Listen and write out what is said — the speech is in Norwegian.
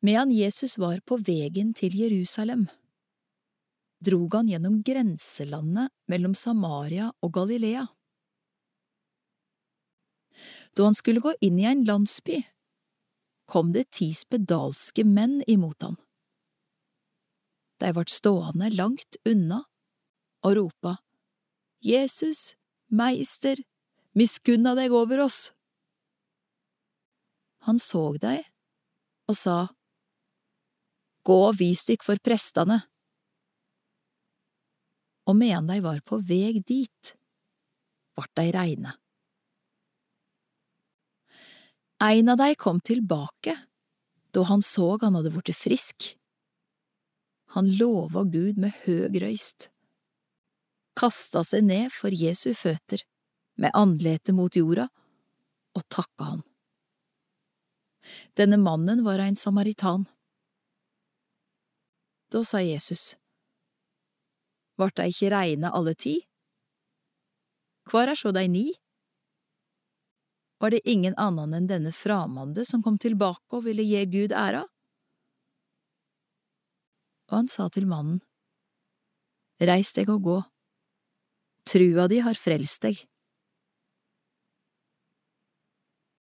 Medan Jesus var på vegen til Jerusalem, drog han gjennom grenselandet mellom Samaria og Galilea. Da han skulle gå inn i en landsby, kom det ti spedalske menn imot han. De vart stående langt unna og ropa, Jesus, meister, miskunna deg over oss! Han så deg og sa, Gå og vis dykk for prestene. Og medan de var på veg dit, vart de reine. Ein av dei kom tilbake da han så han hadde blitt frisk. Han lova Gud med høg røyst, kasta seg ned for Jesu føtter med andletet mot jorda og takka han. Denne mannen var ein samaritan. Da sa Jesus, Vart dei ikkje reine alle ti? Kvar er så dei ni? Var det ingen annan enn denne framande som kom tilbake og ville gi Gud æra? Og han sa til mannen, Reis deg og gå, trua di har frelst deg.